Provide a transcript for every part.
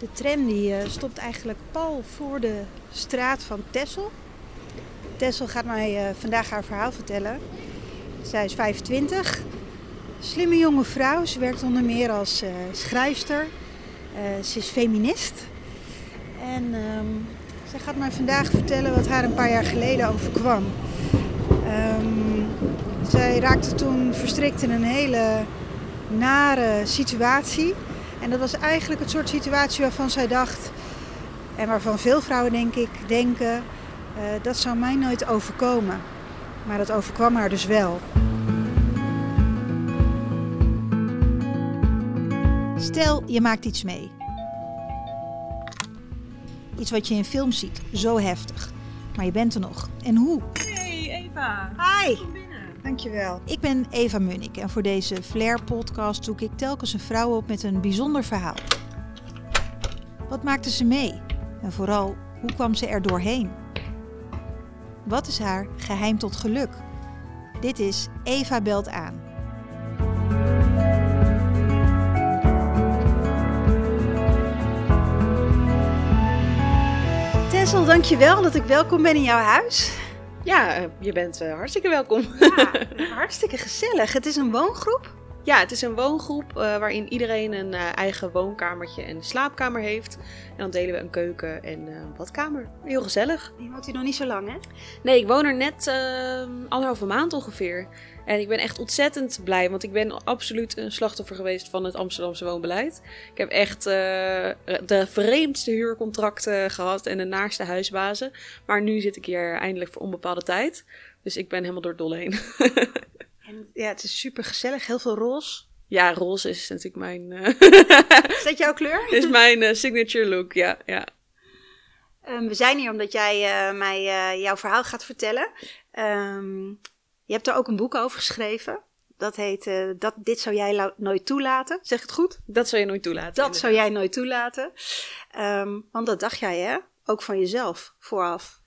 De tram die eh, stopt eigenlijk pal voor de straat van Tessel. Tessel gaat mij eh, vandaag haar verhaal vertellen. Zij is 25, slimme jonge vrouw. Ze werkt onder meer als uh, schrijfster. ze is feminist. En ehm, zij gaat mij vandaag vertellen wat haar een paar jaar geleden overkwam. Um, zij raakte toen verstrikt in een hele nare situatie. En dat was eigenlijk het soort situatie waarvan zij dacht, en waarvan veel vrouwen denk ik denken, uh, dat zou mij nooit overkomen. Maar dat overkwam haar dus wel. Stel, je maakt iets mee. Iets wat je in film ziet, zo heftig. Maar je bent er nog. En hoe? Hey Eva. Hi. Dankjewel. Ik ben Eva Munnik en voor deze Flair-podcast zoek ik telkens een vrouw op met een bijzonder verhaal. Wat maakte ze mee? En vooral, hoe kwam ze er doorheen? Wat is haar geheim tot geluk? Dit is Eva Belt aan. Tessel, dankjewel dat ik welkom ben in jouw huis. Ja, eh, je bent uh, hartstikke welkom. Ja, hartstikke gezellig. Het is een woongroep? Ja, het is een woongroep uh, waarin iedereen een uh, eigen woonkamertje en slaapkamer heeft. En dan delen we een keuken en een badkamer. Heel gezellig. Je woont hier nog niet zo lang, hè? Nee, ik woon er net anderhalve maand ongeveer. En ik ben echt ontzettend blij, want ik ben absoluut een slachtoffer geweest van het Amsterdamse woonbeleid. Ik heb echt uh, de vreemdste huurcontracten gehad en de naarste huisbazen. Maar nu zit ik hier eindelijk voor onbepaalde tijd. Dus ik ben helemaal door het dolle heen. en ja, het is super gezellig, heel veel roze. Ja, roze is natuurlijk mijn. Uh, is dat jouw kleur? is mijn uh, signature look, ja. ja. Um, we zijn hier omdat jij mij jouw verhaal gaat vertellen. Um, je hebt er ook een boek over geschreven. Dat heet uh, dat, Dit zou jij nooit toelaten. Zeg het goed? Dat zou je nooit toelaten. Dat zou jij nooit toelaten. Um, want dat dacht jij, hè? Ook van jezelf vooraf.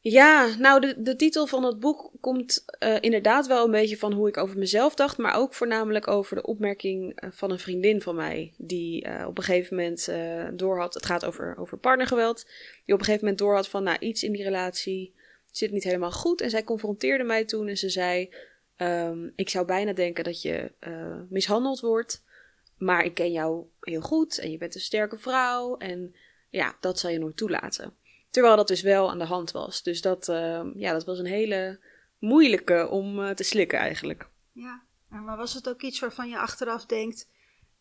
Ja, nou, de, de titel van het boek komt uh, inderdaad wel een beetje van hoe ik over mezelf dacht, maar ook voornamelijk over de opmerking uh, van een vriendin van mij, die uh, op een gegeven moment doorhad, het gaat over, over partnergeweld, die op een gegeven moment doorhad van, nou, iets in die relatie zit niet helemaal goed. En zij confronteerde mij toen en ze zei: um, Ik zou bijna denken dat je uh, mishandeld wordt. Maar ik ken jou heel goed en je bent een sterke vrouw. En ja, dat zal je nooit toelaten. Terwijl dat dus wel aan de hand was. Dus dat, uh, ja, dat was een hele moeilijke om uh, te slikken eigenlijk. Ja, maar was het ook iets waarvan je achteraf denkt: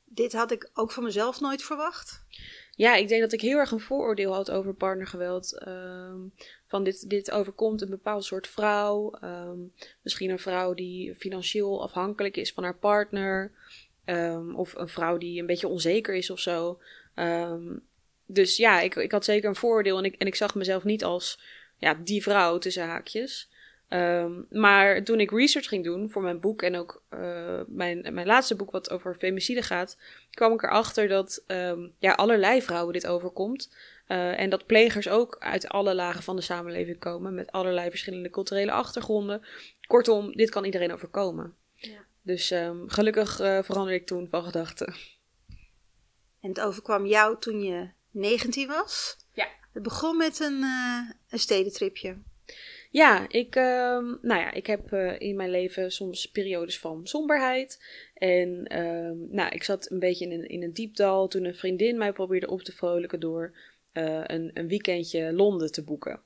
Dit had ik ook van mezelf nooit verwacht? Ja, ik denk dat ik heel erg een vooroordeel had over partnergeweld. Um, van dit, dit overkomt een bepaald soort vrouw. Um, misschien een vrouw die financieel afhankelijk is van haar partner. Um, of een vrouw die een beetje onzeker is of zo. dus ja, ik, ik had zeker een vooroordeel. En ik, en ik zag mezelf niet als ja, die vrouw tussen haakjes. Maar toen ik research ging doen voor mijn boek en ook uh, mijn, mijn laatste boek wat over femicide gaat, kwam ik erachter dat ja, allerlei vrouwen dit overkomt. Uh, en dat plegers ook uit alle lagen van de samenleving komen, met allerlei verschillende culturele achtergronden. Kortom, dit kan iedereen overkomen. Ja. Dus um, gelukkig uh, veranderde ik toen van gedachten. En het overkwam jou toen je 19 was? Ja. Het begon met een, een stedentripje. Ja, ik, uh, nou ja, ik heb uh, in mijn leven soms periodes van somberheid. En uh, nou, ik zat een beetje in een, in een diepdal toen een vriendin mij probeerde op te vrolijken door uh, een, een weekendje Londen te boeken.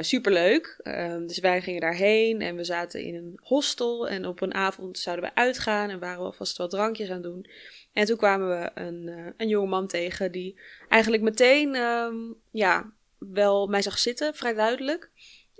superleuk. Ehm, dus wij gingen daarheen en we zaten in een hostel. En op een avond zouden we uitgaan en waren we alvast wat drankjes aan het doen. En toen kwamen we een, een jonge man tegen die eigenlijk meteen um, ja, wel mij zag zitten, vrij duidelijk.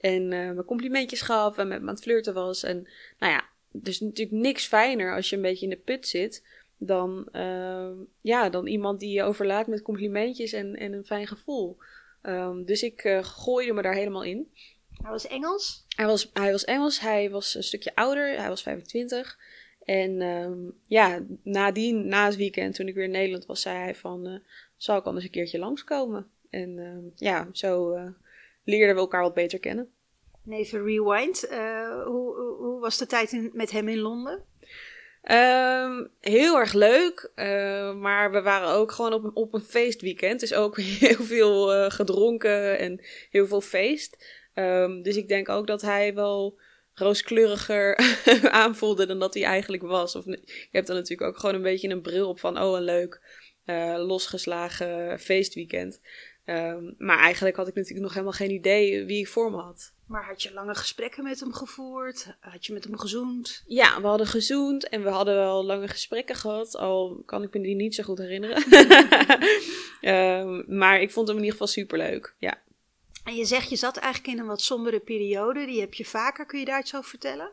En uh, mijn complimentjes gaf en met me aan het flirten was. En nou ja, dus natuurlijk niks fijner als je een beetje in de put zit. Dan, uh, ja, dan iemand die je overlaat met complimentjes en, en een fijn gevoel. Um, dus ik uh, gooide me daar helemaal in. Hij was Engels? Hij was, hij was Engels. Hij was een stukje ouder. Hij was 25. En um, ja, nadien, na het weekend, toen ik weer in Nederland was, zei hij van... Uh, zal ik anders een keertje langskomen? En ja, zo leerden we elkaar wat beter kennen. even rewind. Hoe, hoe, was de tijd in, met hem in Londen? Ehm, heel erg leuk, uh, maar we waren ook gewoon op, op een feestweekend. Dus ook heel veel uh, gedronken en heel veel feest. Um, dus ik denk ook dat hij wel rooskleuriger aanvoelde dan dat hij eigenlijk was. Of, je hebt dan natuurlijk ook gewoon een beetje een bril op van, oh een leuk uh, losgeslagen feestweekend. Um, maar eigenlijk had ik natuurlijk nog helemaal geen idee wie ik voor me had. Maar had je lange gesprekken met hem gevoerd? Had je met hem gezoend? Ja, we hadden gezoend en we hadden wel lange gesprekken gehad. Al kan ik me die niet zo goed herinneren. um, maar ik vond hem in ieder geval superleuk. Ja. En je zegt, je zat eigenlijk in een wat sombere periode. Die heb je vaker. Kun je daar iets over vertellen?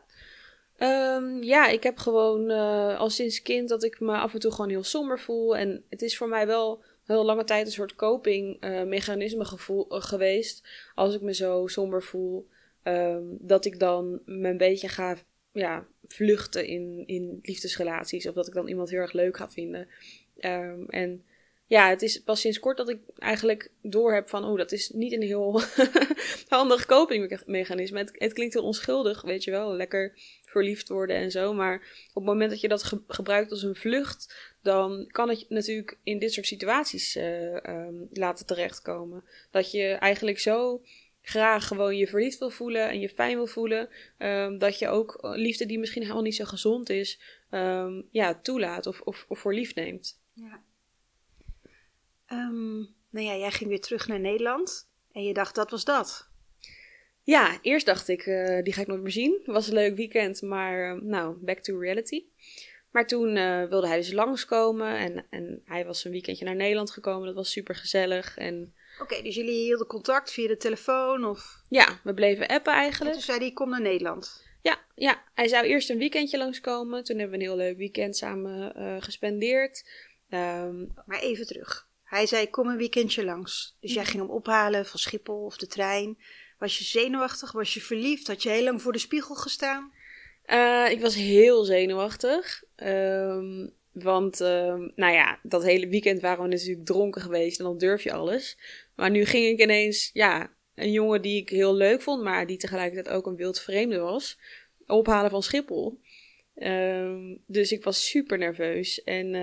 Um, ja, ik heb gewoon uh, al sinds kind dat ik me af en toe gewoon heel somber voel. En het is voor mij wel heel lange tijd een soort copingmechanisme gevoel, uh, geweest. Als ik me zo somber voel, um, dat ik dan me een beetje ga ja, vluchten in, in liefdesrelaties. Of dat ik dan iemand heel erg leuk ga vinden. Um, en ja, het is pas sinds kort dat ik eigenlijk doorheb van, oh, dat is niet een heel handig copingmechanisme. Het, klinkt heel onschuldig, weet je wel, lekker verliefd worden en zo. Maar op het moment dat je dat ge gebruikt als een vlucht, dan kan het natuurlijk in dit soort situaties uh, um, laten terechtkomen. Dat je eigenlijk zo graag gewoon je verliefd wil voelen en je fijn wil voelen, um, dat je ook liefde die misschien helemaal niet zo gezond is, um, ja, toelaat of, of, of voor lief neemt. Ja. Um, nou ja, jij ging weer terug naar Nederland en je dacht dat was dat. Ja, eerst dacht ik, uh, die ga ik nooit meer zien. Het was een leuk weekend, maar uh, nou, back to reality. Maar toen uh, wilde hij dus langskomen en, en hij was een weekendje naar Nederland gekomen. Dat was super gezellig. En... Oké, okay, dus jullie hielden contact via de telefoon of? Ja, we bleven appen eigenlijk. En toen zei hij, kom naar Nederland. Ja, ja, hij zou eerst een weekendje langskomen. Toen hebben we een heel leuk weekend samen gespendeerd. Um, maar even terug. Hij zei, kom een weekendje langs. Dus jij ging hem ophalen van Schiphol of de trein. Was je zenuwachtig? Was je verliefd? Had je heel lang voor de spiegel gestaan? Uh, ik was heel zenuwachtig. Um, want, um, nou ja, dat hele weekend waren we natuurlijk dronken geweest en dan durf je alles. Maar nu ging ik ineens, ja, een jongen die ik heel leuk vond, maar die tegelijkertijd ook een wild vreemde was, ophalen van Schiphol. Um, dus ik was super nerveus. En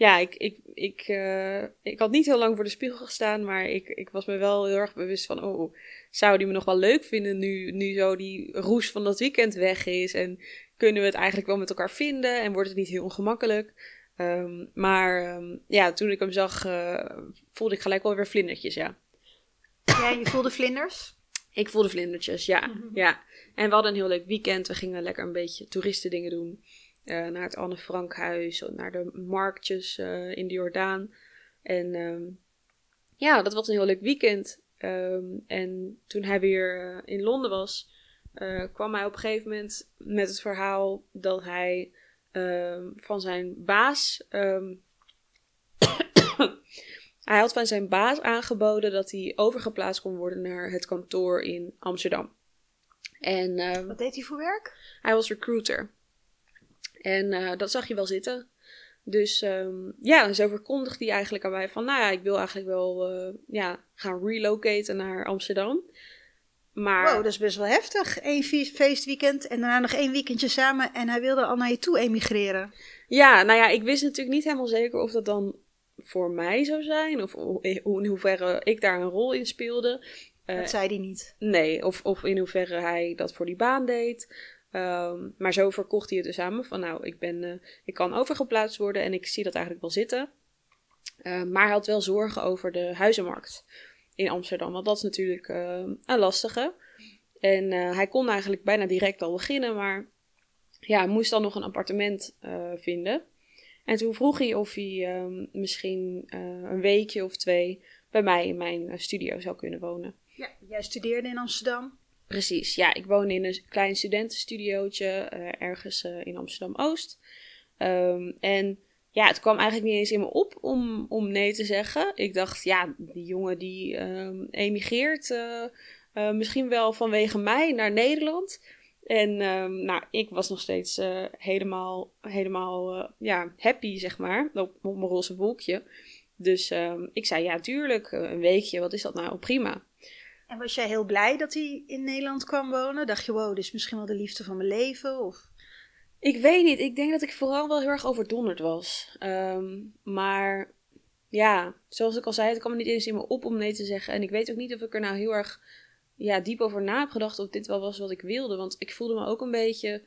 ja, ik, ik, ik, uh, ik had niet heel lang voor de spiegel gestaan, maar ik, ik was me wel heel erg bewust van, oh, zou die me nog wel leuk vinden nu, nu zo die roes van dat weekend weg is? En kunnen we het eigenlijk wel met elkaar vinden en wordt het niet heel ongemakkelijk? Um, maar um, ja, toen ik hem zag, uh, voelde ik gelijk wel weer vlindertjes, ja. Ja, je voelde vlinders? Ik voelde vlindertjes, ja. Mm -hmm. ja. En we hadden een heel leuk weekend. We gingen lekker een beetje toeristendingen doen. Uh, naar het Anne Frankhuis, naar de marktjes uh, in de Jordaan. En um, ja, dat was een heel leuk weekend. Um, en toen hij weer uh, in Londen was, kwam hij op een gegeven moment met het verhaal dat hij um, van zijn baas. hij had van zijn baas aangeboden dat hij overgeplaatst kon worden naar het kantoor in Amsterdam. En, Wat deed hij voor werk? Hij was recruiter. En uh, dat zag je wel zitten. Dus um, ja, zo verkondigde hij eigenlijk aan mij van, nou ja, ik wil eigenlijk wel uh, ja, gaan relocaten naar Amsterdam. Maar... Wow, dat is best wel heftig. Eén feestweekend en daarna nog één weekendje samen en hij wilde al naar je toe emigreren. Ja, nou ja, ik wist natuurlijk niet helemaal zeker of dat dan voor mij zou zijn of in hoeverre ik daar een rol in speelde. Uh, dat zei hij niet. Nee, of, of in hoeverre hij dat voor die baan deed. Um, maar zo verkocht hij het dus samen van nou, ik, ben, uh, ik kan overgeplaatst worden en ik zie dat eigenlijk wel zitten. Uh, maar hij had wel zorgen over de huizenmarkt in Amsterdam, want dat is natuurlijk uh, een lastige. En hij kon eigenlijk bijna direct al beginnen, maar ja, moest dan nog een appartement vinden. En toen vroeg hij of hij um, misschien een weekje of twee bij mij in mijn studio zou kunnen wonen. Ja, jij studeerde in Amsterdam. Precies, ja. Ik woon in een klein studentenstudiootje uh, ergens uh, in Amsterdam-Oost. Um, en ja, het kwam eigenlijk niet eens in me op om, om nee te zeggen. Ik dacht, ja, die jongen die um, emigreert uh, misschien wel vanwege mij naar Nederland. En um, nou, ik was nog steeds helemaal, helemaal ja, happy, zeg maar, op, op mijn roze wolkje. Dus ik zei, ja, tuurlijk, een weekje, wat is dat nou? Prima. En was jij heel blij dat hij in Nederland kwam wonen? Dacht je, wow, dit is misschien wel de liefde van mijn leven? Of... Ik weet niet. Ik denk dat ik vooral wel heel erg overdonderd was. Ehm, maar ja, zoals ik al zei, het kwam niet eens in me op om nee te zeggen. En ik weet ook niet of ik er nou heel erg ja, diep over na heb gedacht of dit wel was wat ik wilde. Want ik voelde me ook een beetje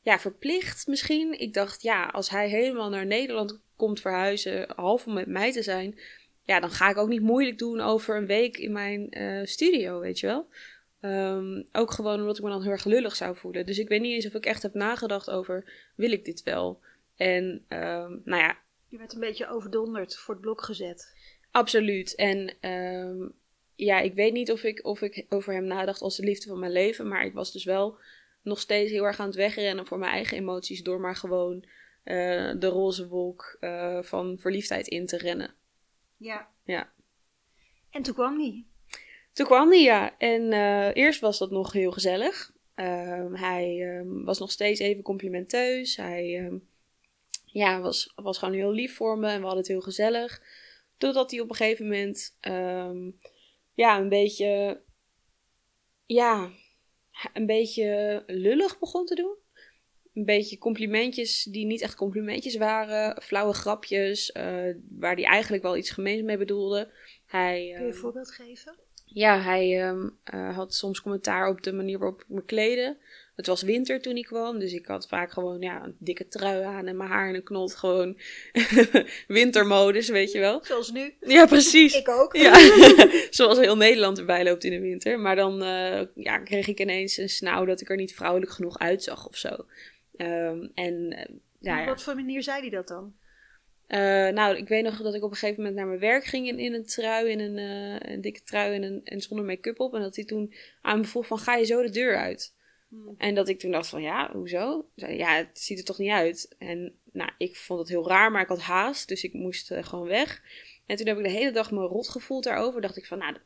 ja, verplicht misschien. Ik dacht, ja, als hij helemaal naar Nederland komt verhuizen, half om met mij te zijn, ja, dan ga ik ook niet moeilijk doen over een week in mijn uh, studio, weet je wel. Ehm, ook gewoon omdat ik me dan heel erg lullig zou voelen. Dus ik weet niet eens of ik echt heb nagedacht over, wil ik dit wel? En um, nou ja. Je werd een beetje overdonderd, voor het blok gezet. Absoluut. En um, ja, ik weet niet of ik, of ik over hem nadacht als de liefde van mijn leven. Maar ik was dus wel nog steeds heel erg aan het wegrennen voor mijn eigen emoties. Door maar gewoon uh, de roze wolk uh, van verliefdheid in te rennen. Ja. Ja. En toen kwam hij. Toen kwam hij, ja. En uh, eerst was dat nog heel gezellig. Uh, hij um, was nog steeds even complimenteus. Hij um, ja, was, was gewoon heel lief voor me en we hadden het heel gezellig. Totdat hij op een gegeven moment um, ja, een beetje ja, een beetje lullig begon te doen. Een beetje complimentjes die niet echt complimentjes waren. Flauwe grapjes, uh, waar hij eigenlijk wel iets gemeens mee bedoelde. Hij, Kun je een voorbeeld geven? Ja, hij um, uh, had soms commentaar op de manier waarop ik me kleden. Het was winter toen ik kwam, dus ik had vaak gewoon ja, een dikke trui aan en mijn haar in een knot. Gewoon wintermodus, weet je wel. Zoals nu. Ja, precies. ik ook. Ja, zoals heel Nederland erbij loopt in de winter. Maar dan uh, ja, kreeg ik ineens een snauw dat ik er niet vrouwelijk genoeg uitzag of zo. Um, en, uh, ja, Op wat voor manier zei hij dat dan? Uh, nou, ik weet nog dat ik op een gegeven moment naar mijn werk ging in, in een trui, in een, uh, een dikke trui en, een, en zonder make-up op. En dat hij toen aan me vroeg van, ga je zo de deur uit? Hmm. En dat ik toen dacht van, ja, hoezo? Zei, ja, het ziet er toch niet uit? En nou, ik vond het heel raar, maar ik had haast, dus ik moest uh, gewoon weg. En toen heb ik de hele dag me rot gevoeld daarover. Dacht ik van, nou,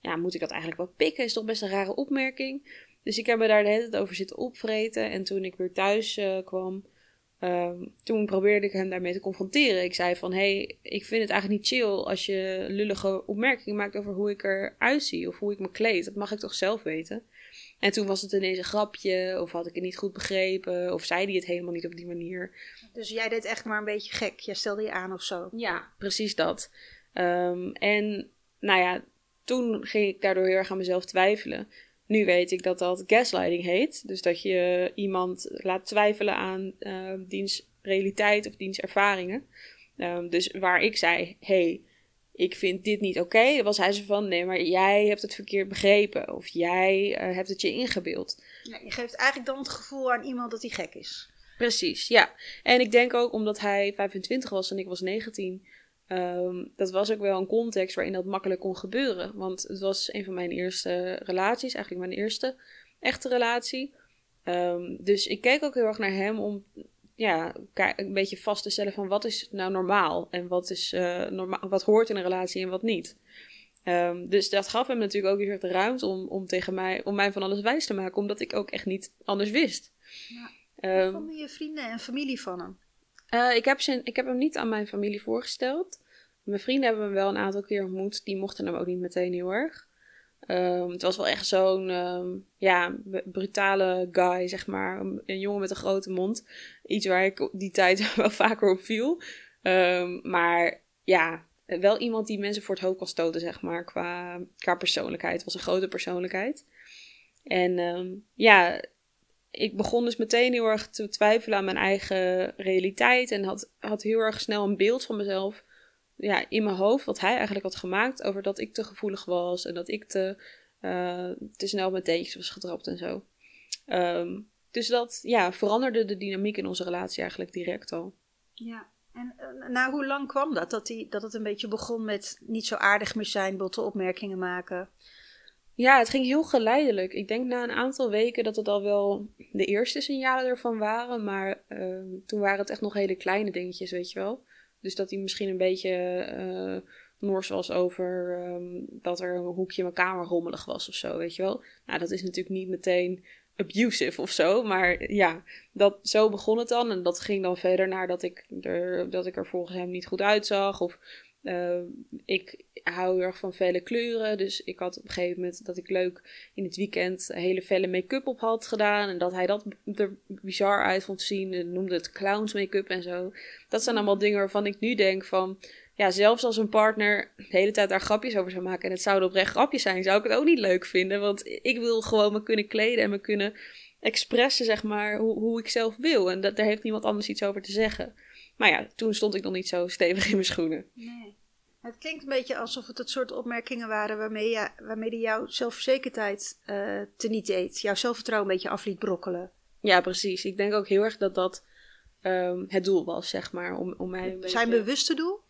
ja, moet ik dat eigenlijk wel pikken? Is toch best een rare opmerking? Dus ik heb me daar de hele tijd over zitten opvreten. En toen ik weer thuis kwam... Um, toen probeerde ik hem daarmee te confronteren. Ik zei van, hey, ik vind het eigenlijk niet chill als je lullige opmerkingen maakt over hoe ik eruit zie of hoe ik me kleed. Dat mag ik toch zelf weten. En toen was het ineens een grapje, of had ik het niet goed begrepen, of zei hij het helemaal niet op die manier. Dus jij deed echt maar een beetje gek, jij stelde je aan of zo. Ja, precies dat. Um, en nou ja, toen ging ik daardoor heel erg aan mezelf twijfelen. Nu weet ik dat dat gaslighting heet. Dus dat je iemand laat twijfelen aan uh, diens realiteit of diens ervaringen. Um, dus waar ik zei, hey, ik vind dit niet oké, okay, was hij zo van, nee, maar jij hebt het verkeerd begrepen. Of jij uh, hebt het je ingebeeld. Ja, je geeft eigenlijk dan het gevoel aan iemand dat hij gek is. Precies, ja. En ik denk ook omdat hij 25 was en ik was 19... Um, dat was ook wel een context waarin dat makkelijk kon gebeuren. Want het was een van mijn eerste relaties, eigenlijk mijn eerste echte relatie. Um, dus ik keek ook heel erg naar hem om ja, een beetje vast te stellen van wat is nou normaal en wat, is, uh, normaal, wat hoort in een relatie en wat niet. Um, dus dat gaf hem natuurlijk ook weer de ruimte om, om tegen mij, om mij van alles wijs te maken, omdat ik ook echt niet anders wist. Ja. Wat vonden je vrienden en familie van hem? Uh, ik, heb zijn, ik heb hem niet aan mijn familie voorgesteld. Mijn vrienden hebben hem wel een aantal keer ontmoet. Die mochten hem ook niet meteen heel erg. Um, het was wel echt zo'n um, ja, brutale guy, zeg maar. Een jongen met een grote mond. Iets waar ik die tijd wel vaker op viel. Um, maar ja, wel iemand die mensen voor het hoofd kan stoten, zeg maar. Qua, qua persoonlijkheid. Het was een grote persoonlijkheid. En ja, ik begon dus meteen heel erg te twijfelen aan mijn eigen realiteit. En had, had heel erg snel een beeld van mezelf ja, in mijn hoofd, wat hij eigenlijk had gemaakt, over dat ik te gevoelig was en dat ik te, uh, te snel met teentjes was getrapt en zo. Um, dus dat ja, veranderde de dynamiek in onze relatie eigenlijk direct al. Ja, en uh, na hoe lang kwam dat? Dat, die, dat het een beetje begon met niet zo aardig meer zijn, botte opmerkingen maken? Ja, het ging heel geleidelijk. Ik denk na een aantal weken dat het al wel de eerste signalen ervan waren. Maar uh, toen waren het echt nog hele kleine dingetjes, weet je wel. Dus dat hij misschien een beetje uh, nors was over um, dat er een hoekje in mijn kamer rommelig was of zo, weet je wel. Nou, dat is natuurlijk niet meteen abusive of zo, maar ja, dat, zo begon het dan. En dat ging dan verder naar dat ik er, dat ik er volgens hem niet goed uitzag. Of Uh, ik hou heel erg van felle kleuren. Dus ik had op een gegeven moment dat ik leuk in het weekend hele felle make-up op had gedaan. En dat hij dat er bizar uit vond zien. En noemde het clowns make-up en zo. Dat zijn allemaal dingen waarvan ik nu denk van... Ja, zelfs als een partner de hele tijd daar grapjes over zou maken... en het zouden oprecht grapjes zijn, zou ik het ook niet leuk vinden. Want ik wil gewoon me kunnen kleden en me kunnen expressen, zeg maar, hoe, hoe ik zelf wil. En dat, daar heeft niemand anders iets over te zeggen. Maar ja, toen stond ik nog niet zo stevig in mijn schoenen. Nee. Het klinkt een beetje alsof het het soort opmerkingen waren waarmee, je, waarmee die jouw zelfverzekerdheid uh, teniet deed. Jouw zelfvertrouwen een beetje af liet brokkelen. Ja, precies. Ik denk ook heel erg dat dat um, het doel was, zeg maar. Om, om mij een Zijn beetje... bewuste doel?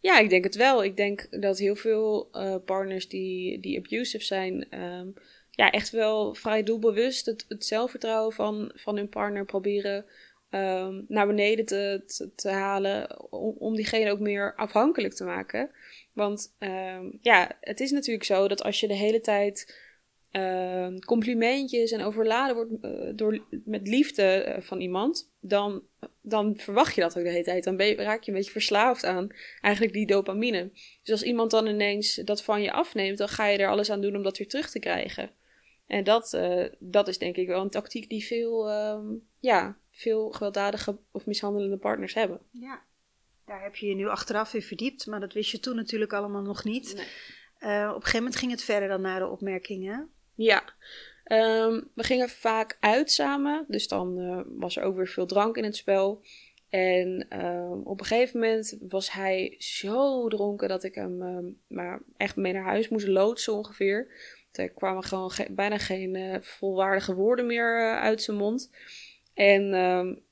Ja, ik denk het wel. Ik denk dat heel veel uh, partners die, die abusive zijn, um, ja, echt wel vrij doelbewust het, het zelfvertrouwen van, van hun partner proberen um, naar beneden te, te, halen. Om, diegene ook meer afhankelijk te maken. Want um, ja, het is natuurlijk zo dat als je de hele tijd uh, complimentjes en overladen wordt uh, door, met liefde uh, van iemand, dan, dan verwacht je dat ook de hele tijd. Dan raak je een beetje verslaafd aan eigenlijk die dopamine. Dus als iemand dan ineens dat van je afneemt, dan ga je er alles aan doen om dat weer terug te krijgen. En dat, uh, dat is denk ik wel een tactiek die veel, ja, veel gewelddadige of mishandelende partners hebben. Ja, daar heb je je nu achteraf in verdiept, maar dat wist je toen natuurlijk allemaal nog niet. Nee. Uh, op een gegeven moment ging het verder dan naar de opmerkingen. Ja, um, we gingen vaak uit samen, dus dan uh, was er ook weer veel drank in het spel. En um, op een gegeven moment was hij zo dronken dat ik hem um, maar echt mee naar huis moest loodsen ongeveer. Er kwamen gewoon ge bijna geen uh, volwaardige woorden meer uit zijn mond. En um,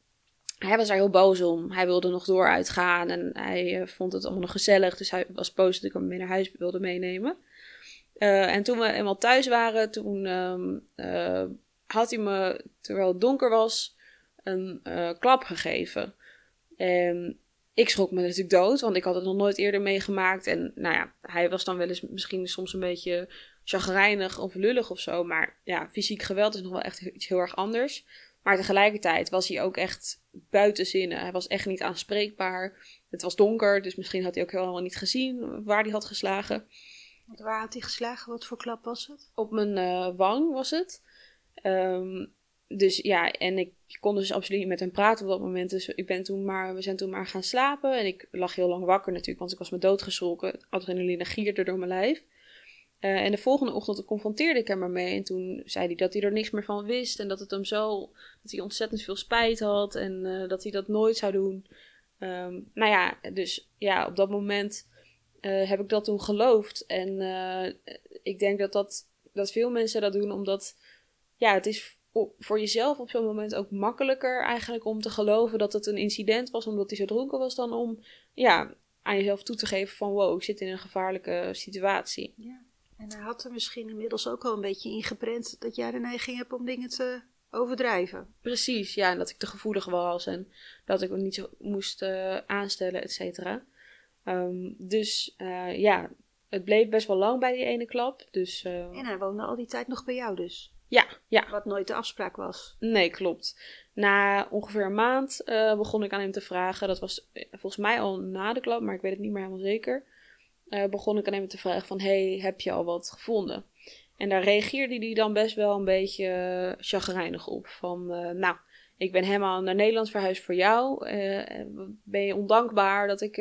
hij was er heel boos om. Hij wilde nog door uitgaan en hij uh, vond het allemaal nog gezellig. Dus hij was boos dat ik hem mee naar huis wilde meenemen. en toen we eenmaal thuis waren, toen um, had hij me, terwijl het donker was, een klap gegeven. En ik schrok me natuurlijk dood, want ik had het nog nooit eerder meegemaakt. En nou ja, hij was dan wel eens misschien soms een beetje chagrijnig of lullig of zo. Maar ja, fysiek geweld is nog wel echt iets heel erg anders. Maar tegelijkertijd was hij ook echt buiten zinnen. Hij was echt niet aanspreekbaar. Het was donker, dus misschien had hij ook helemaal niet gezien waar hij had geslagen. Want waar had hij geslagen? Wat voor klap was het? Op mijn uh, wang was het. Um, dus ja, en ik kon dus absoluut niet met hem praten op dat moment. Dus ik ben toen maar, we zijn toen maar gaan slapen. En ik lag heel lang wakker natuurlijk, want ik was me doodgeschrokken. Adrenaline gierde door mijn lijf. Uh, en de volgende ochtend confronteerde ik hem ermee. En toen zei hij dat hij er niks meer van wist. En dat het hem zo. dat hij ontzettend veel spijt had. En uh, dat hij dat nooit zou doen. Um, nou ja, dus ja, op dat moment uh, heb ik dat toen geloofd. En ik denk dat, dat, dat veel mensen dat doen omdat. Ja, het is voor jezelf op zo'n moment ook makkelijker eigenlijk om te geloven dat het een incident was omdat hij zo dronken was. dan om ja, aan jezelf toe te geven van wow, ik zit in een gevaarlijke situatie. Ja. En hij had er misschien inmiddels ook al een beetje ingeprent dat jij de neiging hebt om dingen te overdrijven. Precies, ja, en dat ik te gevoelig was en dat ik me niet zo moest uh, aanstellen, et cetera. Um, dus uh, ja, het bleef best wel lang bij die ene klap. Dus, uh... En hij woonde al die tijd nog bij jou dus? Ja, ja. Wat nooit de afspraak was? Nee, klopt. Na ongeveer een maand begon ik aan hem te vragen. Dat was volgens mij al na de klap, maar ik weet het niet meer helemaal zeker uh, begon ik aan hem te vragen van... hey, heb je al wat gevonden? En daar reageerde hij dan best wel een beetje uh, chagrijnig op. Van, uh, nou, ik ben helemaal naar Nederland verhuisd voor jou. ben je ondankbaar dat ik...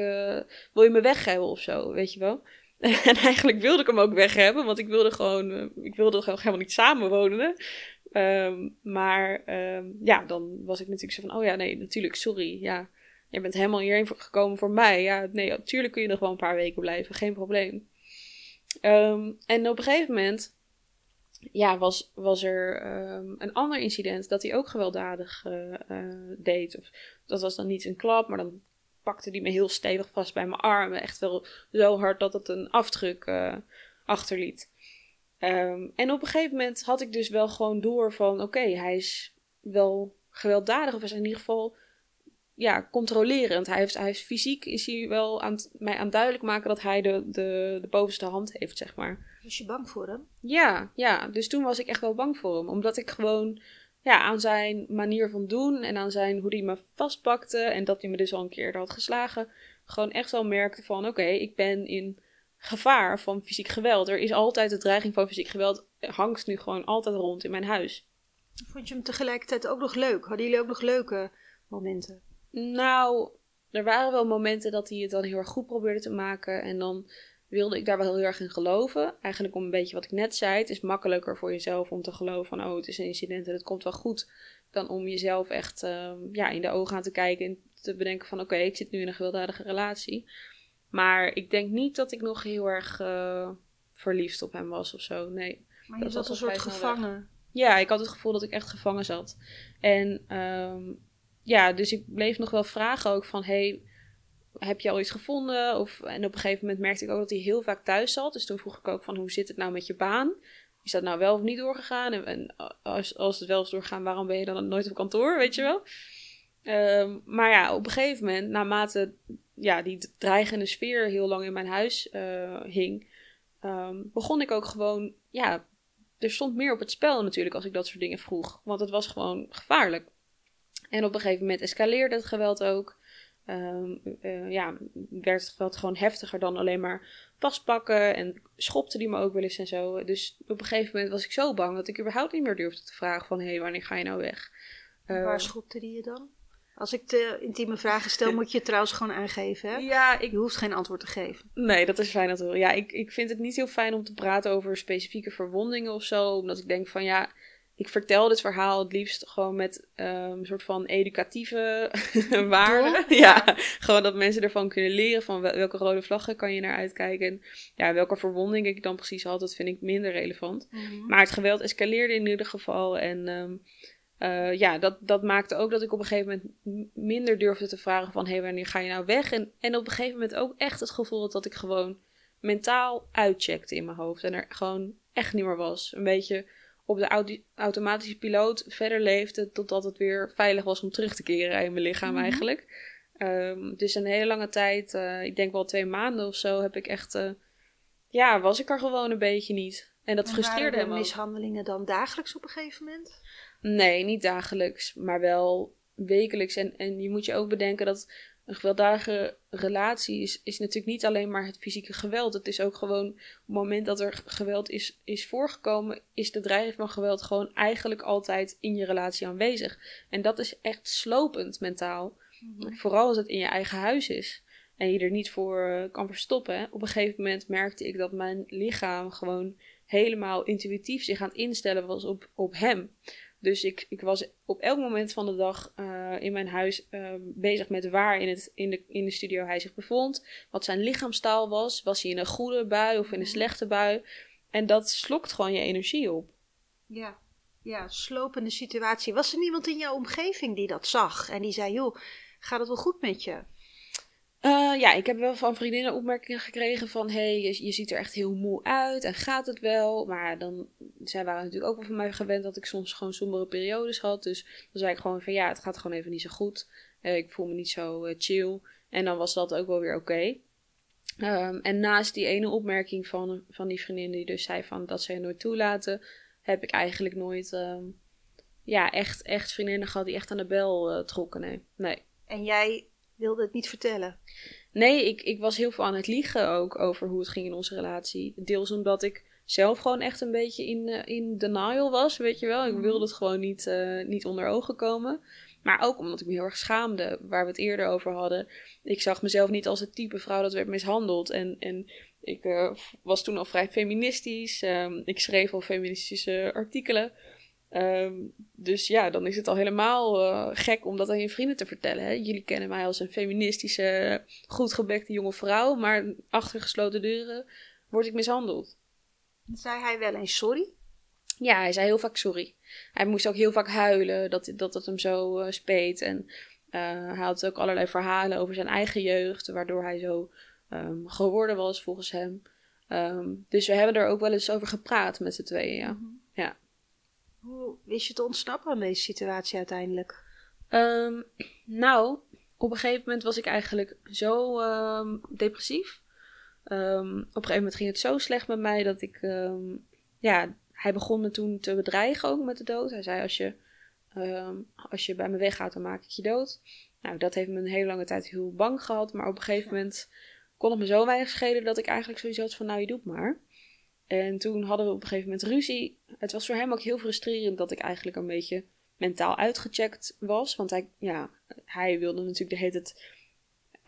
wil je me weg hebben of zo, weet je wel? en eigenlijk wilde ik hem ook weg hebben, want ik wilde gewoon... ik wilde gewoon helemaal niet samenwonen. Um, maar um, ja, dan was ik natuurlijk zo van... oh ja, nee, natuurlijk, sorry, ja je bent helemaal hierheen gekomen voor mij. Ja, nee, natuurlijk kun je nog wel een paar weken blijven, geen probleem. Um, en op een gegeven moment ja, was, was er um, een ander incident dat hij ook gewelddadig uh, uh, deed. Of, dat was dan niet een klap, maar dan pakte hij me heel stevig vast bij mijn armen. Echt wel zo hard dat het een afdruk uh, achterliet. Um, en op een gegeven moment had ik dus wel gewoon door van... oké, hij is wel gewelddadig. Of is in ieder geval ja, controlerend. Hij heeft, hij heeft fysiek is hij wel aan mij aan duidelijk maken dat hij de, de, de bovenste hand heeft, zeg maar. Was je bang voor hem? Ja, ja. Dus toen was ik echt wel bang voor hem. Omdat ik gewoon ja, aan zijn manier van doen en aan zijn hoe hij me vastpakte en dat hij me dus al een keer had geslagen, gewoon echt wel merkte van oké, ik ben in gevaar van fysiek geweld. Er is altijd de dreiging van fysiek geweld, hangt nu gewoon altijd rond in mijn huis. Vond je hem tegelijkertijd ook nog leuk? Hadden jullie ook nog leuke momenten? Nou, er waren wel momenten dat hij het dan heel erg goed probeerde te maken. En dan wilde ik daar wel heel erg in geloven. Eigenlijk om een beetje wat ik net zei. Het is makkelijker voor jezelf om te geloven van... oh, het is een incident en het komt wel goed. Dan om jezelf echt ehm, ja, in de ogen aan te kijken... en te bedenken van... oké, ik zit nu in een gewelddadige relatie. Maar ik denk niet dat ik nog heel erg uh, verliefd op hem was of zo. Nee. Maar je zat een soort gevangen. Ja, ik had het gevoel dat ik echt gevangen zat. En ehm, ja, dus ik bleef nog wel vragen ook van... hey, heb je al iets gevonden? Of, en op een gegeven moment merkte ik ook dat hij heel vaak thuis zat. Dus toen vroeg ik ook van hoe zit het nou met je baan? Is dat nou wel of niet doorgegaan? En, als, als het wel is doorgegaan, waarom ben je dan nooit op kantoor? Weet je wel? Um, maar ja, op een gegeven moment, naarmate ja, die dreigende sfeer heel lang in mijn huis uh, hing, um, begon ik ook gewoon, ja, er stond meer op het spel natuurlijk als ik dat soort dingen vroeg. Want het was gewoon gevaarlijk. En op een gegeven moment escaleerde het geweld ook. Um, uh, ja, werd het geweld gewoon heftiger dan alleen maar vastpakken. En schopte die me ook wel eens en zo. Dus op een gegeven moment was ik zo bang dat ik überhaupt niet meer durfde te vragen van... hé, hey, wanneer ga je nou weg? Uh, waar schopte die je dan? Als ik te intieme vragen stel, moet je het trouwens gewoon aangeven. Hè? Ja, ik... Je hoeft geen antwoord te geven. Nee, dat is fijn natuurlijk. Ja, ik, ik vind het niet heel fijn om te praten over specifieke verwondingen of zo. Omdat ik denk van ja, ik vertel dit verhaal het liefst gewoon met um, een soort van educatieve waarde. Ja, gewoon dat mensen ervan kunnen leren van welke rode vlaggen kan je naar uitkijken. En ja, welke verwonding ik dan precies had, dat vind ik minder relevant. Mm-hmm. Maar het geweld escaleerde in ieder geval. En um, uh, ja, dat, dat maakte ook dat ik op een gegeven moment minder durfde te vragen van... hé, hey, wanneer ga je nou weg? En, en op een gegeven moment ook echt het gevoel had dat ik gewoon mentaal uitcheckte in mijn hoofd. En er gewoon echt niet meer was. Een beetje op de automatische piloot verder leefde totdat het weer veilig was om terug te keren in mijn lichaam mm -hmm. eigenlijk. Um, dus een hele lange tijd, uh, ik denk wel twee maanden of zo, heb ik echt, uh, ja, was ik er gewoon een beetje niet. En dat en frustreerde hem mishandelingen dan dagelijks op een gegeven moment? Nee, niet dagelijks, maar wel wekelijks. En, en je moet je ook bedenken dat een gewelddadige relatie is, is natuurlijk niet alleen maar het fysieke geweld. Het is ook gewoon op het moment dat er geweld is, is voorgekomen, is de dreiging van geweld gewoon eigenlijk altijd in je relatie aanwezig. En dat is echt slopend mentaal. Mhm. Vooral als het in je eigen huis is en je er niet voor uh, kan verstoppen. Op een gegeven moment merkte ik dat mijn lichaam gewoon helemaal intuïtief zich aan het instellen was op, op hem. Dus ik, ik was op elk moment van de dag uh, in mijn huis uh, bezig met waar in, het, in, de, in de studio hij zich bevond. Wat zijn lichaamstaal was. Was hij in een goede bui of in een mhm. slechte bui? En dat slokt gewoon je energie op. Ja, ja slopende situatie. Was er niemand in jouw omgeving die dat zag en die zei: joh, gaat het wel goed met je? Uh, ja, ik heb wel van vriendinnen opmerkingen gekregen van... hey, je, ziet er echt heel moe uit en gaat het wel? Maar dan, zij waren natuurlijk ook wel van mij gewend dat ik soms gewoon sombere periodes had. Dus dan zei ik gewoon van ja, het gaat gewoon even niet zo goed. Uh, ik voel me niet zo uh, chill. En dan was dat ook wel weer oké. Um, en naast die ene opmerking van, van die vriendin die dus zei van dat zij nooit toelaten... heb ik eigenlijk nooit um, ja, echt, echt vriendinnen gehad die echt aan de bel trokken. Nee. nee. En jij wilde het niet vertellen. Nee, ik, ik was heel veel aan het liegen ook over hoe het ging in onze relatie. Deels omdat ik zelf gewoon echt een beetje in, uh, in denial was, weet je wel. Ik mhm. wilde het gewoon niet, uh, niet onder ogen komen. Maar ook omdat ik me heel erg schaamde, waar we het eerder over hadden. Ik zag mezelf niet als het type vrouw dat werd mishandeld. En, en ik uh, was toen al vrij feministisch. Um, ik schreef al feministische artikelen. Um, dus ja, dan is het al helemaal uh, gek om dat aan je vrienden te vertellen. Hè? Jullie kennen mij als een feministische, goed gebekte jonge vrouw, maar achter gesloten deuren word ik mishandeld. Zei hij wel eens sorry? Ja, hij zei heel vaak sorry. Hij moest ook heel vaak huilen dat, dat het hem zo uh, speet. En uh, hij had ook allerlei verhalen over zijn eigen jeugd, waardoor hij zo um, geworden was volgens hem. Um, dus we hebben er ook wel eens over gepraat met z'n tweeën, ja. Mm -hmm. Hoe wist je te ontsnappen aan deze situatie uiteindelijk? Um, nou, op een gegeven moment was ik eigenlijk zo um, depressief. Um, op een gegeven moment ging het zo slecht met mij dat ik. ja, hij begon me toen te bedreigen ook met de dood. Hij zei: Als je Ehm, als je bij me weggaat, dan maak ik je dood. Nou, dat heeft me een hele lange tijd heel bang gehad. Maar op een gegeven moment kon het me zo weinig schelen dat ik eigenlijk sowieso had van, nou, je doet maar. En toen hadden we op een gegeven moment ruzie. Het was voor hem ook heel frustrerend dat ik eigenlijk een beetje mentaal uitgecheckt was. Want hij, ja, hij wilde natuurlijk de hele tijd...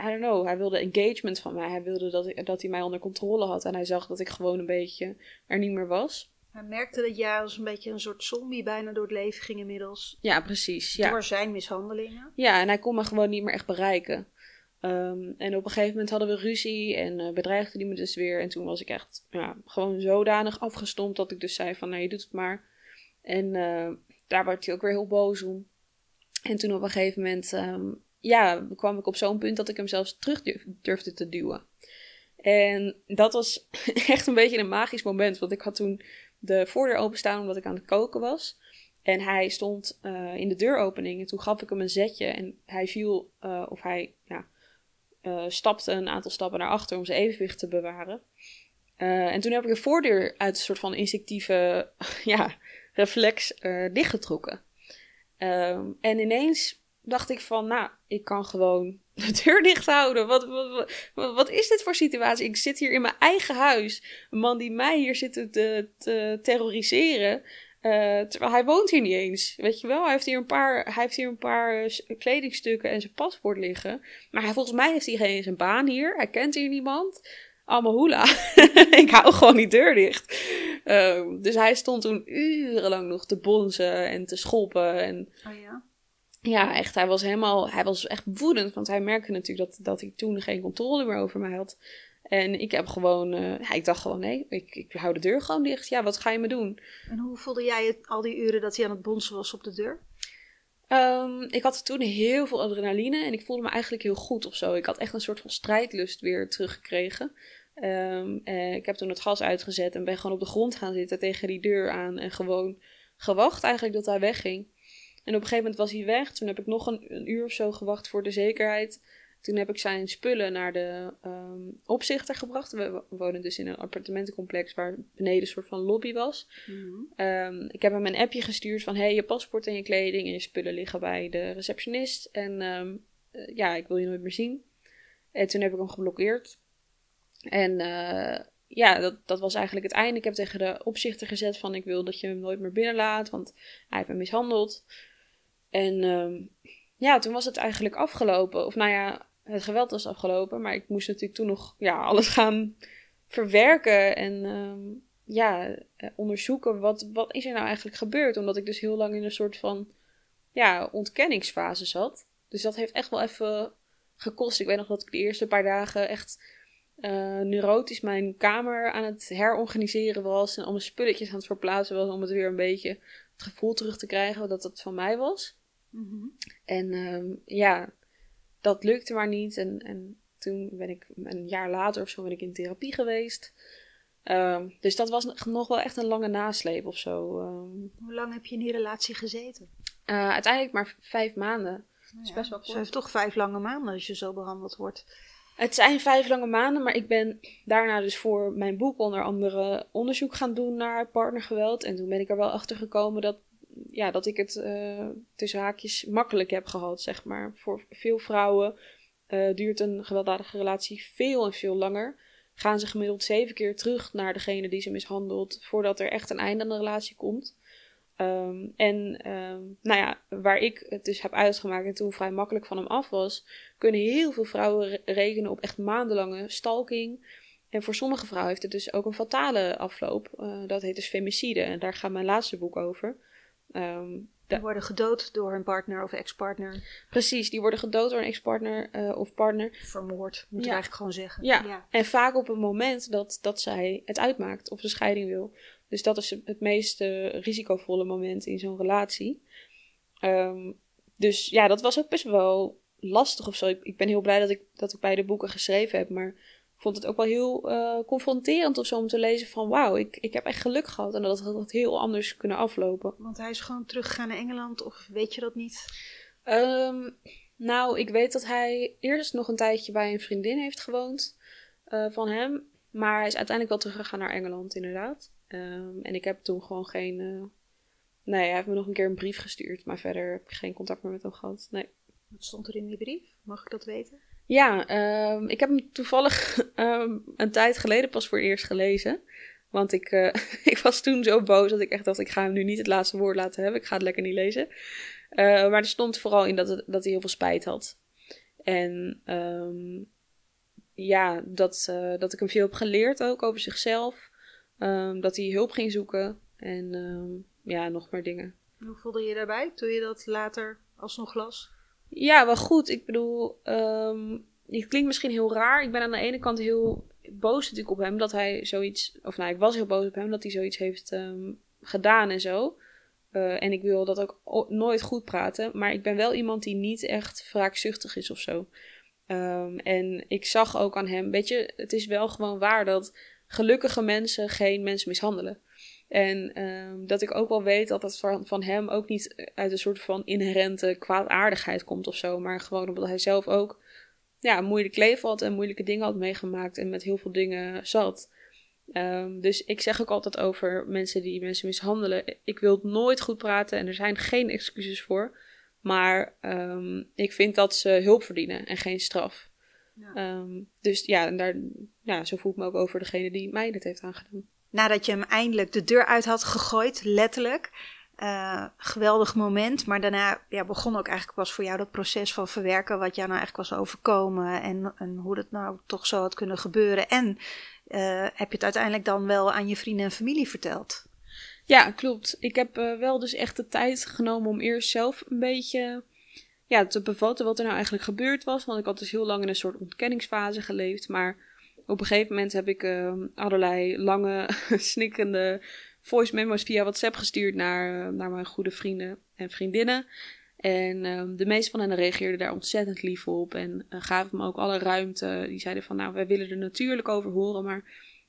I don't know, hij wilde engagement van mij. Hij wilde dat, ik, dat hij mij onder controle had. En hij zag dat ik gewoon een beetje er niet meer was. Hij merkte dat jij als een beetje een soort zombie bijna door het leven ging inmiddels. Ja, precies. Ja. Door zijn mishandelingen. Ja, en hij kon me gewoon niet meer echt bereiken. Ehm, en op een gegeven moment hadden we ruzie en uh, bedreigde hij me dus weer. En toen was ik echt ja, gewoon zodanig afgestompt dat ik dus zei van, nee, je doet het maar. En uh, daar werd hij ook weer heel boos om. En toen op een gegeven moment, um, ja, kwam ik op zo'n punt dat ik hem zelfs terug durfde te duwen. En dat was echt een beetje een magisch moment, want ik had toen de voordeur openstaan omdat ik aan het koken was. En hij stond uh, in de deuropening en toen gaf ik hem een zetje en hij viel, of hij ja, uh, stapte een aantal stappen naar achter om zijn evenwicht te bewaren. en toen heb ik de voordeur uit een soort van instinctieve ja, reflex dichtgetrokken. Um, en ineens dacht ik van, nou, ik kan gewoon de deur dicht houden. Wat, wat, wat, wat, is dit voor situatie? Ik zit hier in mijn eigen huis. Een man die mij hier zit te, te terroriseren. Uh, terwijl hij woont hier niet eens. Weet je wel? Hij heeft hier een paar, hij heeft hier een paar uh, kledingstukken en zijn paspoort liggen. Maar hij, volgens mij heeft hij geen zijn baan hier. Hij kent hier niemand. Allemaal hoela. ik hou gewoon die deur dicht. Uh, dus hij stond toen urenlang nog te bonzen en te schoppen. En, oh ja? Ja, echt. Hij was helemaal, hij was echt woedend. Want hij merkte natuurlijk dat, dat hij toen geen controle meer over mij had. En ik heb gewoon, uh, ja, ik dacht gewoon, nee, ik, ik hou de deur gewoon dicht. Ja, wat ga je me doen? En hoe voelde jij het al die uren dat hij aan het bonzen was op de deur? Um, ik had toen heel veel adrenaline en ik voelde me eigenlijk heel goed of zo. Ik had echt een soort van strijdlust weer teruggekregen. Um, uh, ik heb toen het gas uitgezet en ben gewoon op de grond gaan zitten tegen die deur aan. En gewoon gewacht eigenlijk dat hij wegging. En op een gegeven moment was hij weg. Toen heb ik nog een, een uur of zo gewacht voor de zekerheid. Toen heb ik zijn spullen naar de um, opzichter gebracht. We wonen dus in een appartementencomplex waar beneden een soort van lobby was. Mm-hmm. um, ik heb hem een appje gestuurd van... hey, je paspoort en je kleding en je spullen liggen bij de receptionist. En um, uh, ja, ik wil je nooit meer zien. En toen heb ik hem geblokkeerd. En uh, ja, dat, dat was eigenlijk het einde. Ik heb tegen de opzichter gezet van... ik wil dat je hem nooit meer binnenlaat, want hij heeft me mishandeld. En ja, toen was het eigenlijk afgelopen. Of nou ja, het geweld was afgelopen, maar ik moest natuurlijk toen nog ja, alles gaan verwerken en um, ja, eh, onderzoeken wat, wat is er nou eigenlijk gebeurd. Omdat ik dus heel lang in een soort van ja, ontkenningsfase zat. Dus dat heeft echt wel even gekost. Ik weet nog dat ik de eerste paar dagen echt uh, neurotisch mijn kamer aan het herorganiseren was. En al mijn spulletjes aan het verplaatsen was om het weer een beetje het gevoel terug te krijgen dat het van mij was. Mm -hmm. En um, ja, dat lukte maar niet. En, en toen ben ik een jaar later of zo ben ik in therapie geweest. Um, dus dat was nog wel echt een lange nasleep of zo. Um, Hoe lang heb je in die relatie gezeten? Uh, uiteindelijk maar vijf maanden. Nou ja, dat is best wel kort. Ze heeft toch vijf lange maanden als je zo behandeld wordt. Het zijn vijf lange maanden, maar ik ben daarna dus voor mijn boek onder andere onderzoek gaan doen naar partnergeweld. En toen ben ik er wel achter gekomen dat ja, dat ik het uh, tussen haakjes makkelijk heb gehad, zeg maar. Voor veel vrouwen uh, duurt een gewelddadige relatie veel en veel langer. Gaan ze gemiddeld zeven keer terug naar degene die ze mishandelt, voordat er echt een einde aan de relatie komt. Um, en um, nou ja, waar ik het dus heb uitgemaakt en toen vrij makkelijk van hem af was, kunnen heel veel vrouwen re rekenen op echt maandenlange stalking. En voor sommige vrouwen heeft het dus ook een fatale afloop. Uh, dat heet dus femicide. En daar gaat mijn laatste boek over. Um, die worden gedood door hun partner of ex-partner. Precies, die worden gedood door een ex-partner uh, of partner. Vermoord, moet je eigenlijk gewoon zeggen. Ja. ja. en vaak op het moment dat, dat zij het uitmaakt of de scheiding wil. Dus dat is het meest uh, risicovolle moment in zo'n relatie. Um, dus ja, dat was ook best wel lastig of zo. Ik, ik ben heel blij dat ik, dat ik beide boeken geschreven heb, maar vond het ook wel heel uh, confronterend of zo om te lezen van wauw, ik, ik heb echt geluk gehad en dat had het heel anders kunnen aflopen. Want hij is gewoon teruggegaan naar Engeland of weet je dat niet? Um, nou, ik weet dat hij eerst nog een tijdje bij een vriendin heeft gewoond uh, van hem. Maar hij is uiteindelijk wel teruggegaan naar Engeland, inderdaad. Um, en ik heb toen gewoon geen, uh, Nee, hij heeft me nog een keer een brief gestuurd, maar verder heb ik geen contact meer met hem gehad. Nee. Wat stond er in die brief? Mag ik dat weten? Ja, ehm, ik heb hem toevallig ehm, een tijd geleden pas voor het eerst gelezen. Want ik, eh, ik was toen zo boos dat ik echt dacht, ik ga hem nu niet het laatste woord laten hebben. Ik ga het lekker niet lezen. Eh, maar er stond vooral in dat, hij heel veel spijt had. En ehm, ja, dat, eh, dat ik hem veel heb geleerd ook over zichzelf. dat hij hulp ging zoeken. En ja, nog meer dingen. Hoe voelde je daarbij toen je dat later alsnog las? Ja, wel goed. Ik bedoel, het klinkt misschien heel raar. Ik ben aan de ene kant heel boos natuurlijk op hem dat hij zoiets, of nou, ik was heel boos op hem dat hij zoiets heeft ehm, gedaan en zo. Uh, en ik wil dat ook nooit goed praten, maar ik ben wel iemand die niet echt wraakzuchtig is of zo. Um, en ik zag ook aan hem, weet je, het is wel gewoon waar dat gelukkige mensen geen mensen mishandelen. En um, dat ik ook wel weet dat dat van, van hem ook niet uit een soort van inherente kwaadaardigheid komt of zo. Maar gewoon omdat hij zelf ook ja, een moeilijk leven had en moeilijke dingen had meegemaakt en met heel veel dingen zat. Um, dus ik zeg ook altijd over mensen die mensen mishandelen. Ik wil het nooit goed praten en er zijn geen excuses voor. Maar um, ik vind dat ze hulp verdienen en geen straf. Ja. Um, dus ja, en daar, ja, zo voel ik me ook over degene die mij dit heeft aangedaan nadat je hem eindelijk de deur uit had gegooid, letterlijk. Uh, geweldig moment. Maar daarna ja, begon ook eigenlijk pas voor jou dat proces van verwerken. Wat jou nou eigenlijk was overkomen. En, en hoe dat nou toch zo had kunnen gebeuren. En uh, heb je het uiteindelijk dan wel aan je vrienden en familie verteld? Ja, klopt. Ik heb uh, wel dus echt de tijd genomen om eerst zelf een beetje ja, te bevatten wat er nou eigenlijk gebeurd was. Want ik had dus heel lang in een soort ontkenningsfase geleefd. Maar op een gegeven moment heb ik uh, allerlei lange, snikkende voice memos via WhatsApp gestuurd naar, naar mijn goede vrienden en vriendinnen. En uh, de meeste van hen reageerden daar ontzettend lief op en uh, gaven me ook alle ruimte. Die zeiden van, nou, wij willen er natuurlijk over horen, maar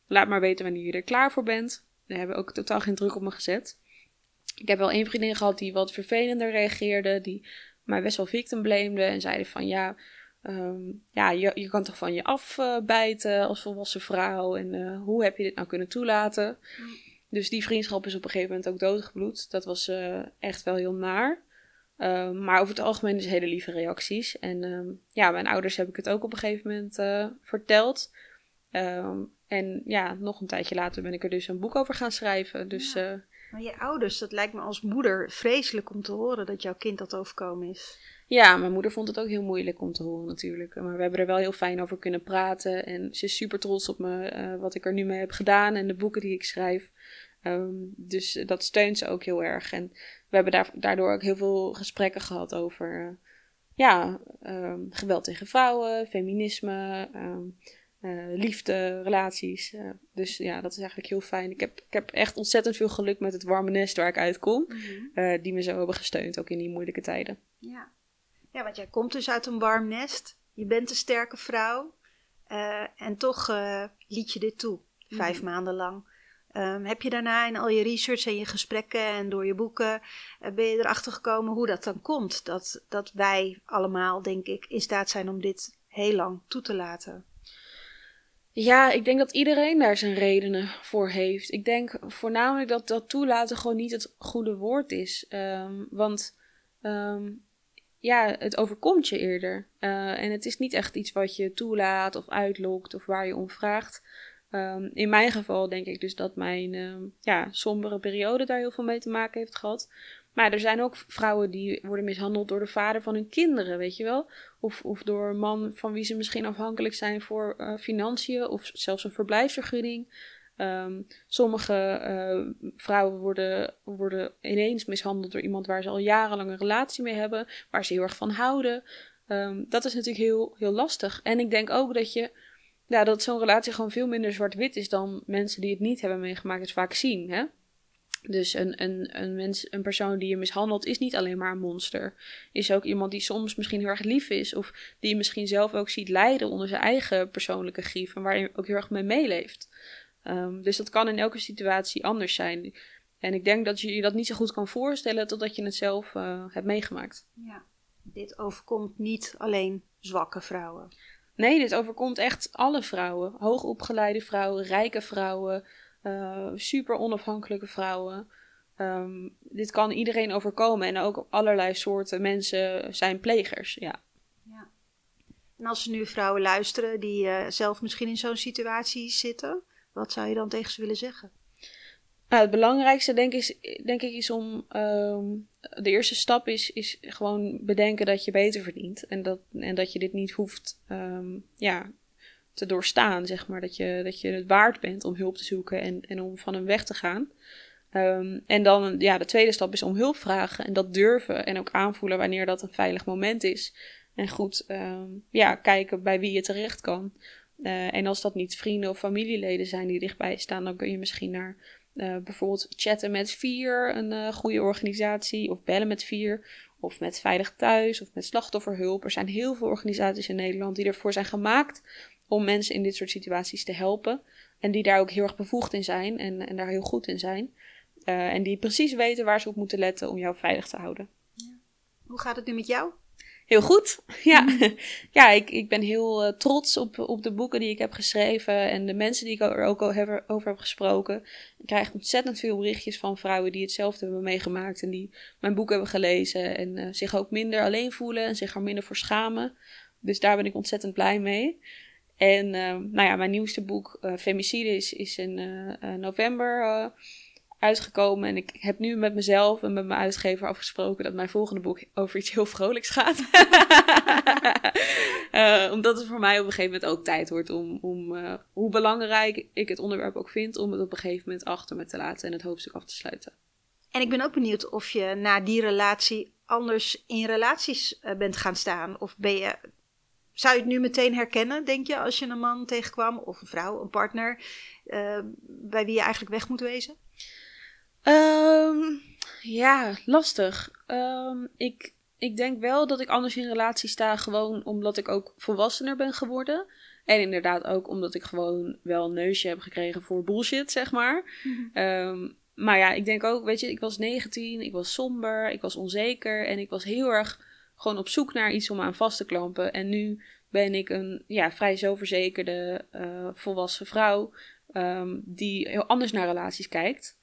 laat maar weten wanneer je er klaar voor bent. Daar hebben ook totaal geen druk op me gezet. Ik heb wel één vriendin gehad die wat vervelender reageerde, die mij best wel victim blamede en zeiden van, ja, Um, ja, je, je kan toch van je afbijten als volwassen vrouw. En uh, hoe heb je dit nou kunnen toelaten? Mm. Dus die vriendschap is op een gegeven moment ook doodgebloed. Dat was uh, echt wel heel naar. Um, maar over het algemeen is hele lieve reacties. En um, ja, mijn ouders heb ik het ook op een gegeven moment uh, verteld. en ja, nog een tijdje later ben ik er dus een boek over gaan schrijven. Dus, ja. maar je ouders, dat lijkt me als moeder vreselijk om te horen dat jouw kind dat overkomen is. Ja, mijn moeder vond het ook heel moeilijk om te horen natuurlijk. Maar we hebben er wel heel fijn over kunnen praten. En ze is super trots op me, uh, wat ik er nu mee heb gedaan en de boeken die ik schrijf. Um, dus dat steunt ze ook heel erg. En we hebben daar, daardoor ook heel veel gesprekken gehad over uh, ja, um, geweld tegen vrouwen, feminisme, um, uh, liefde, relaties. dus ja, dat is eigenlijk heel fijn. Ik heb, ik heb echt ontzettend veel geluk met het warme nest waar ik uitkom. Mm -hmm. die me zo hebben gesteund, ook in die moeilijke tijden. Ja. Ja, want jij komt dus uit een warm nest. Je bent een sterke vrouw. Uh, en toch uh, liet je dit toe, vijf mm. maanden lang. Um, heb je daarna in al je research en je gesprekken en door je boeken, uh, ben je erachter gekomen hoe dat dan komt? Dat, dat wij allemaal, denk ik, in staat zijn om dit heel lang toe te laten. Ja, ik denk dat iedereen daar zijn redenen voor heeft. Ik denk voornamelijk dat dat toelaten gewoon niet het goede woord is. Um, want um, ja, het overkomt je eerder. Uh, en het is niet echt iets wat je toelaat of uitlokt of waar je om vraagt. Um, in mijn geval denk ik dus dat mijn um, ja, sombere periode daar heel veel mee te maken heeft gehad. Maar er zijn ook vrouwen die worden mishandeld door de vader van hun kinderen, weet je wel? Of, of door een man van wie ze misschien afhankelijk zijn voor uh, financiën of zelfs een verblijfsvergunning. Um, sommige uh, vrouwen worden, worden ineens mishandeld door iemand waar ze al jarenlang een relatie mee hebben, waar ze heel erg van houden. Um, dat is natuurlijk heel, heel lastig. En ik denk ook dat je, ja, dat zo'n relatie gewoon veel minder zwart-wit is dan mensen die het niet hebben meegemaakt het vaak zien. Hè? Dus een, een, een, mens, een persoon die je mishandelt is niet alleen maar een monster. Is ook iemand die soms misschien heel erg lief is. Of die je misschien zelf ook ziet lijden onder zijn eigen persoonlijke grief. En waar je ook heel erg mee meeleeft. Um, dus dat kan in elke situatie anders zijn. En ik denk dat je je dat niet zo goed kan voorstellen totdat je het zelf uh, hebt meegemaakt. Ja, dit overkomt niet alleen zwakke vrouwen. Nee, dit overkomt echt alle vrouwen. Hoogopgeleide vrouwen, rijke vrouwen, uh, super onafhankelijke vrouwen. ehm, dit kan iedereen overkomen. En ook allerlei soorten mensen zijn plegers. Ja. ja. En als er nu vrouwen luisteren die uh, zelf misschien in zo'n situatie zitten, wat zou je dan tegen ze willen zeggen? Nou, het belangrijkste denk, is, denk ik is om. Ehm, de eerste stap is, is gewoon bedenken dat je beter verdient. En dat, en dat je dit niet hoeft um, ja, te doorstaan, zeg maar. Dat je, dat je het waard bent om hulp te zoeken en, en om van hem weg te gaan. Um, en dan, ja, de tweede stap is om hulp vragen en dat durven en ook aanvoelen wanneer dat een veilig moment is. En goed, ja, kijken bij wie je terecht kan. Uh, en als dat niet vrienden of familieleden zijn die dichtbij staan, dan kun je misschien naar uh, bijvoorbeeld chatten met Vier, een uh, goede organisatie, of bellen met Vier, of met Veilig Thuis, of met Slachtofferhulp. Er zijn heel veel organisaties in Nederland die ervoor zijn gemaakt om mensen in dit soort situaties te helpen. En die daar ook heel erg bevoegd in zijn en, en daar heel goed in zijn. En die precies weten waar ze op moeten letten om jou veilig te houden. Hoe gaat het nu met jou? Heel goed. Ja, mm. ja ik, ik ben heel uh, trots op, op de boeken die ik heb geschreven en de mensen die ik er ook over, over heb gesproken. Ik krijg ontzettend veel berichtjes van vrouwen die hetzelfde hebben meegemaakt en die mijn boek hebben gelezen en uh, zich ook minder alleen voelen en zich er minder voor schamen. Dus daar ben ik ontzettend blij mee. En uh, nou ja, mijn nieuwste boek, Femicide, is, is in november uitgekomen. En ik heb nu met mezelf en met mijn uitgever afgesproken dat mijn volgende boek over iets heel vrolijks gaat. uh, omdat het voor mij op een gegeven moment ook tijd wordt om, om uh, hoe belangrijk ik het onderwerp ook vind, om het op een gegeven moment achter me te laten en het hoofdstuk af te sluiten. En ik ben ook benieuwd of je na die relatie anders in relaties uh, bent gaan staan. Of ben je, zou je het nu meteen herkennen, denk je, als je een man tegenkwam of een vrouw, een partner, bij wie je eigenlijk weg moet wezen? Um, ja, lastig. Um, ik, ik denk wel dat ik anders in relatie sta, gewoon omdat ik ook volwassener ben geworden. En inderdaad ook omdat ik gewoon wel een neusje heb gekregen voor bullshit, zeg maar. um, maar ja, ik denk ook, weet je, ik was 19, ik was somber, ik was onzeker en ik was heel erg gewoon op zoek naar iets om aan vast te klampen. En nu ben ik een ja, vrij zelfverzekerde uh, volwassen vrouw um, die heel anders naar relaties kijkt.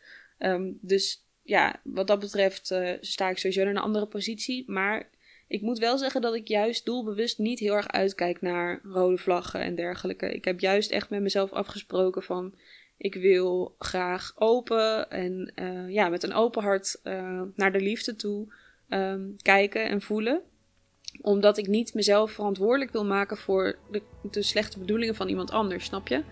Um, dus ja, wat dat betreft uh, sta ik sowieso in een andere positie. Maar ik moet wel zeggen dat ik juist doelbewust niet heel erg uitkijk naar rode vlaggen en dergelijke. Ik heb juist echt met mezelf afgesproken van ik wil graag open en uh, ja, met een open hart uh, naar de liefde toe um, kijken en voelen. Omdat ik niet mezelf verantwoordelijk wil maken voor de, de slechte bedoelingen van iemand anders, snap je?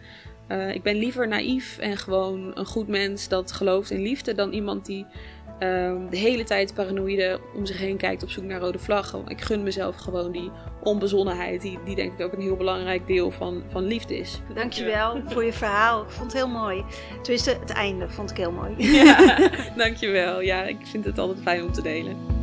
Uh, ik ben liever naïef en gewoon een goed mens dat gelooft in liefde dan iemand die uh, de hele tijd paranoïde om zich heen kijkt op zoek naar rode vlaggen. Ik gun mezelf gewoon die onbezonnenheid, die, die denk ik ook een heel belangrijk deel van, van liefde is. Dankjewel voor je verhaal. Ik vond het heel mooi. Tenminste, het einde vond ik heel mooi. Ja, dankjewel. Ja, ik vind het altijd fijn om te delen.